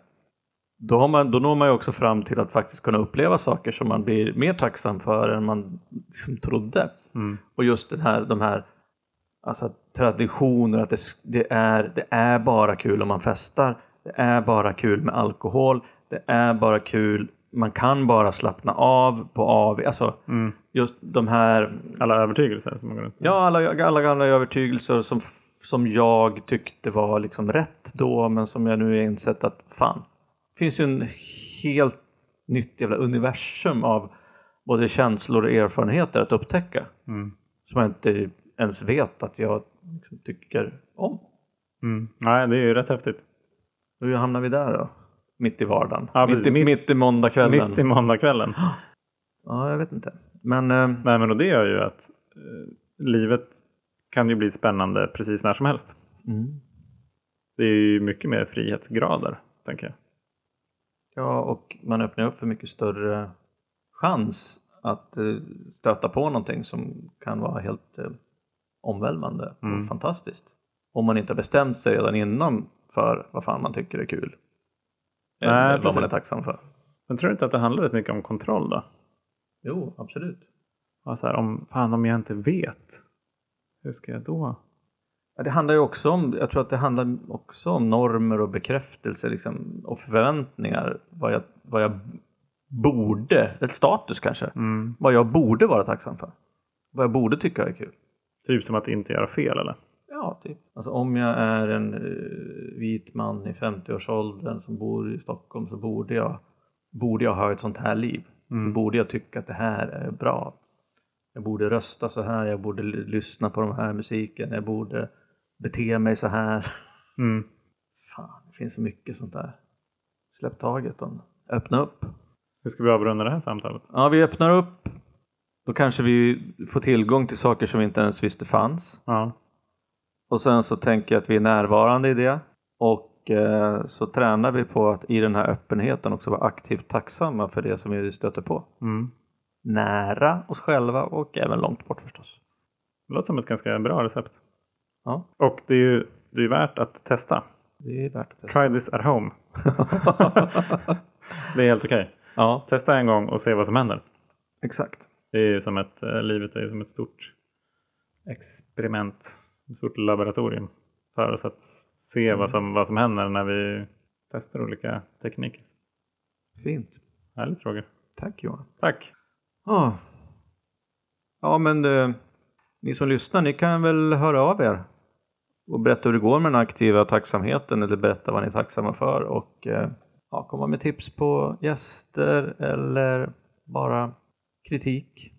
då, har man, då når man ju också fram till att faktiskt kunna uppleva saker som man blir mer tacksam för än man liksom trodde. Mm. Och just den här, de här alltså traditioner, att det, det, är, det är bara kul om man festar. Det är bara kul med alkohol. Det är bara kul, man kan bara slappna av på AV. Alltså Mm. just de här Alla övertygelser som man går runt med. Ja, alla, alla gamla övertygelser som, som jag tyckte var liksom rätt då, men som jag nu har insett att fan, det finns ju en helt nytt jävla universum av både känslor och erfarenheter att upptäcka. Mm. Som jag inte ens vet att jag liksom tycker om. Mm. Nej, det är ju rätt häftigt. Hur hamnar vi där då? Mitt i vardagen? Ja, mitt, i, Mitt- mitt i måndagskvällen? Mitt i måndagskvällen. Ja, jag vet inte. Men eh, Nej, men och det gör ju att eh, livet kan ju bli spännande precis när som helst. mm. Det är ju mycket mer frihetsgrader, tänker jag. Ja, och man öppnar upp för mycket större chans att eh, stöta på någonting som kan vara helt eh, omvälvande Mm. och fantastiskt. Om man inte har bestämt sig redan innan för vad fan man tycker är kul. Nej, Eller vad man är precis. tacksam för. Men tror du inte att det handlar rätt mycket om kontroll då? Jo, absolut. Ja, så här, om, fan, om jag inte vet, hur ska jag då? Ja, det handlar ju också om, jag tror att det handlar också om normer och bekräftelse liksom, och förväntningar. Vad jag, vad jag borde, ett status kanske. Mm. Vad jag borde vara tacksam för. Vad jag borde tycka är kul. Typ som att inte göra fel eller? Ja, typ. Alltså om jag är en eh, vit man i 50-årsåldern som bor i Stockholm så borde jag, borde jag ha ett sånt här liv. Mm. Borde jag tycka att det här är bra. Jag borde rösta så här, jag borde lyssna på den här musiken, jag borde bete mig så här. (laughs) Mm. Fan, det finns så mycket sånt där. Släpp taget om Öppna upp. Hur ska vi avrunda det här samtalet? Ja, vi öppnar upp. Då kanske vi får tillgång till saker som vi inte ens visste fanns. Ja. Och sen så tänker jag att vi är närvarande i det. Och eh, så tränar vi på att i den här öppenheten också vara aktivt tacksamma för det som vi stöter på. Mm. Nära oss själva och även långt bort förstås. Det låter som ett ganska bra recept. Ja, Och det är ju det är värt att testa. det är värt att testa. Try this at home. (laughs) det är helt okej. ja, Testa en gång och se vad som händer. exakt. Det är som ett, eh, livet är som ett stort experiment. Ett stort laboratorium. För oss att se vad, som, vad som händer när vi testar olika tekniker. Fint. Härligt Roger. Tack Johan. Tack. Ja, ja men eh, ni som lyssnar, ni kan väl höra av er och berätta hur det går med den aktiva tacksamheten eller berätta vad ni är tacksamma för och eh, ja, komma med tips på gäster eller bara kritik.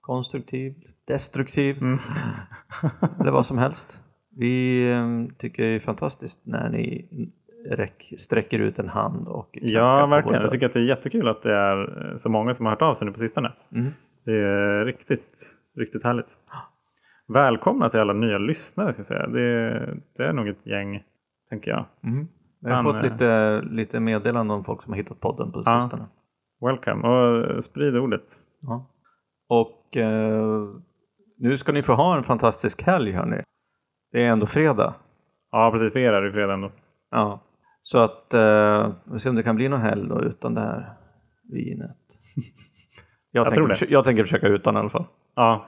Konstruktiv, destruktiv Mm. eller vad som helst. Vi eh, tycker det är fantastiskt när ni räck, sträcker ut en hand och Ja, verkligen. Jag tycker att det är jättekul att det är så många som har hört av sig nu på sistone. Mm. Det är riktigt, riktigt härligt. Välkomna till alla nya lyssnare ska jag säga. Det, det är nog ett gäng, tänker jag. Mm. Jag har Han, fått eh, lite, lite meddelanden om folk som har hittat podden på Ja. sistone. Welcome och sprid ordet. Ja. Och eh, nu ska ni få ha en fantastisk helg hörni. Det är ändå fredag. Ja, precis. För er är det fredag ändå. Ja. Så att, eh, vi får se om det kan bli någon helg då utan det här vinet. (laughs) Jag, Jag tänker, tror det. försö- jag tänker försöka utan i alla fall. Ja.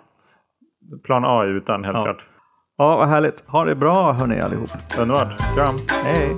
Plan A är utan, helt Ja. klart. Ja, vad härligt. Ha det bra hörni allihop. Underbart. Kram. Hej!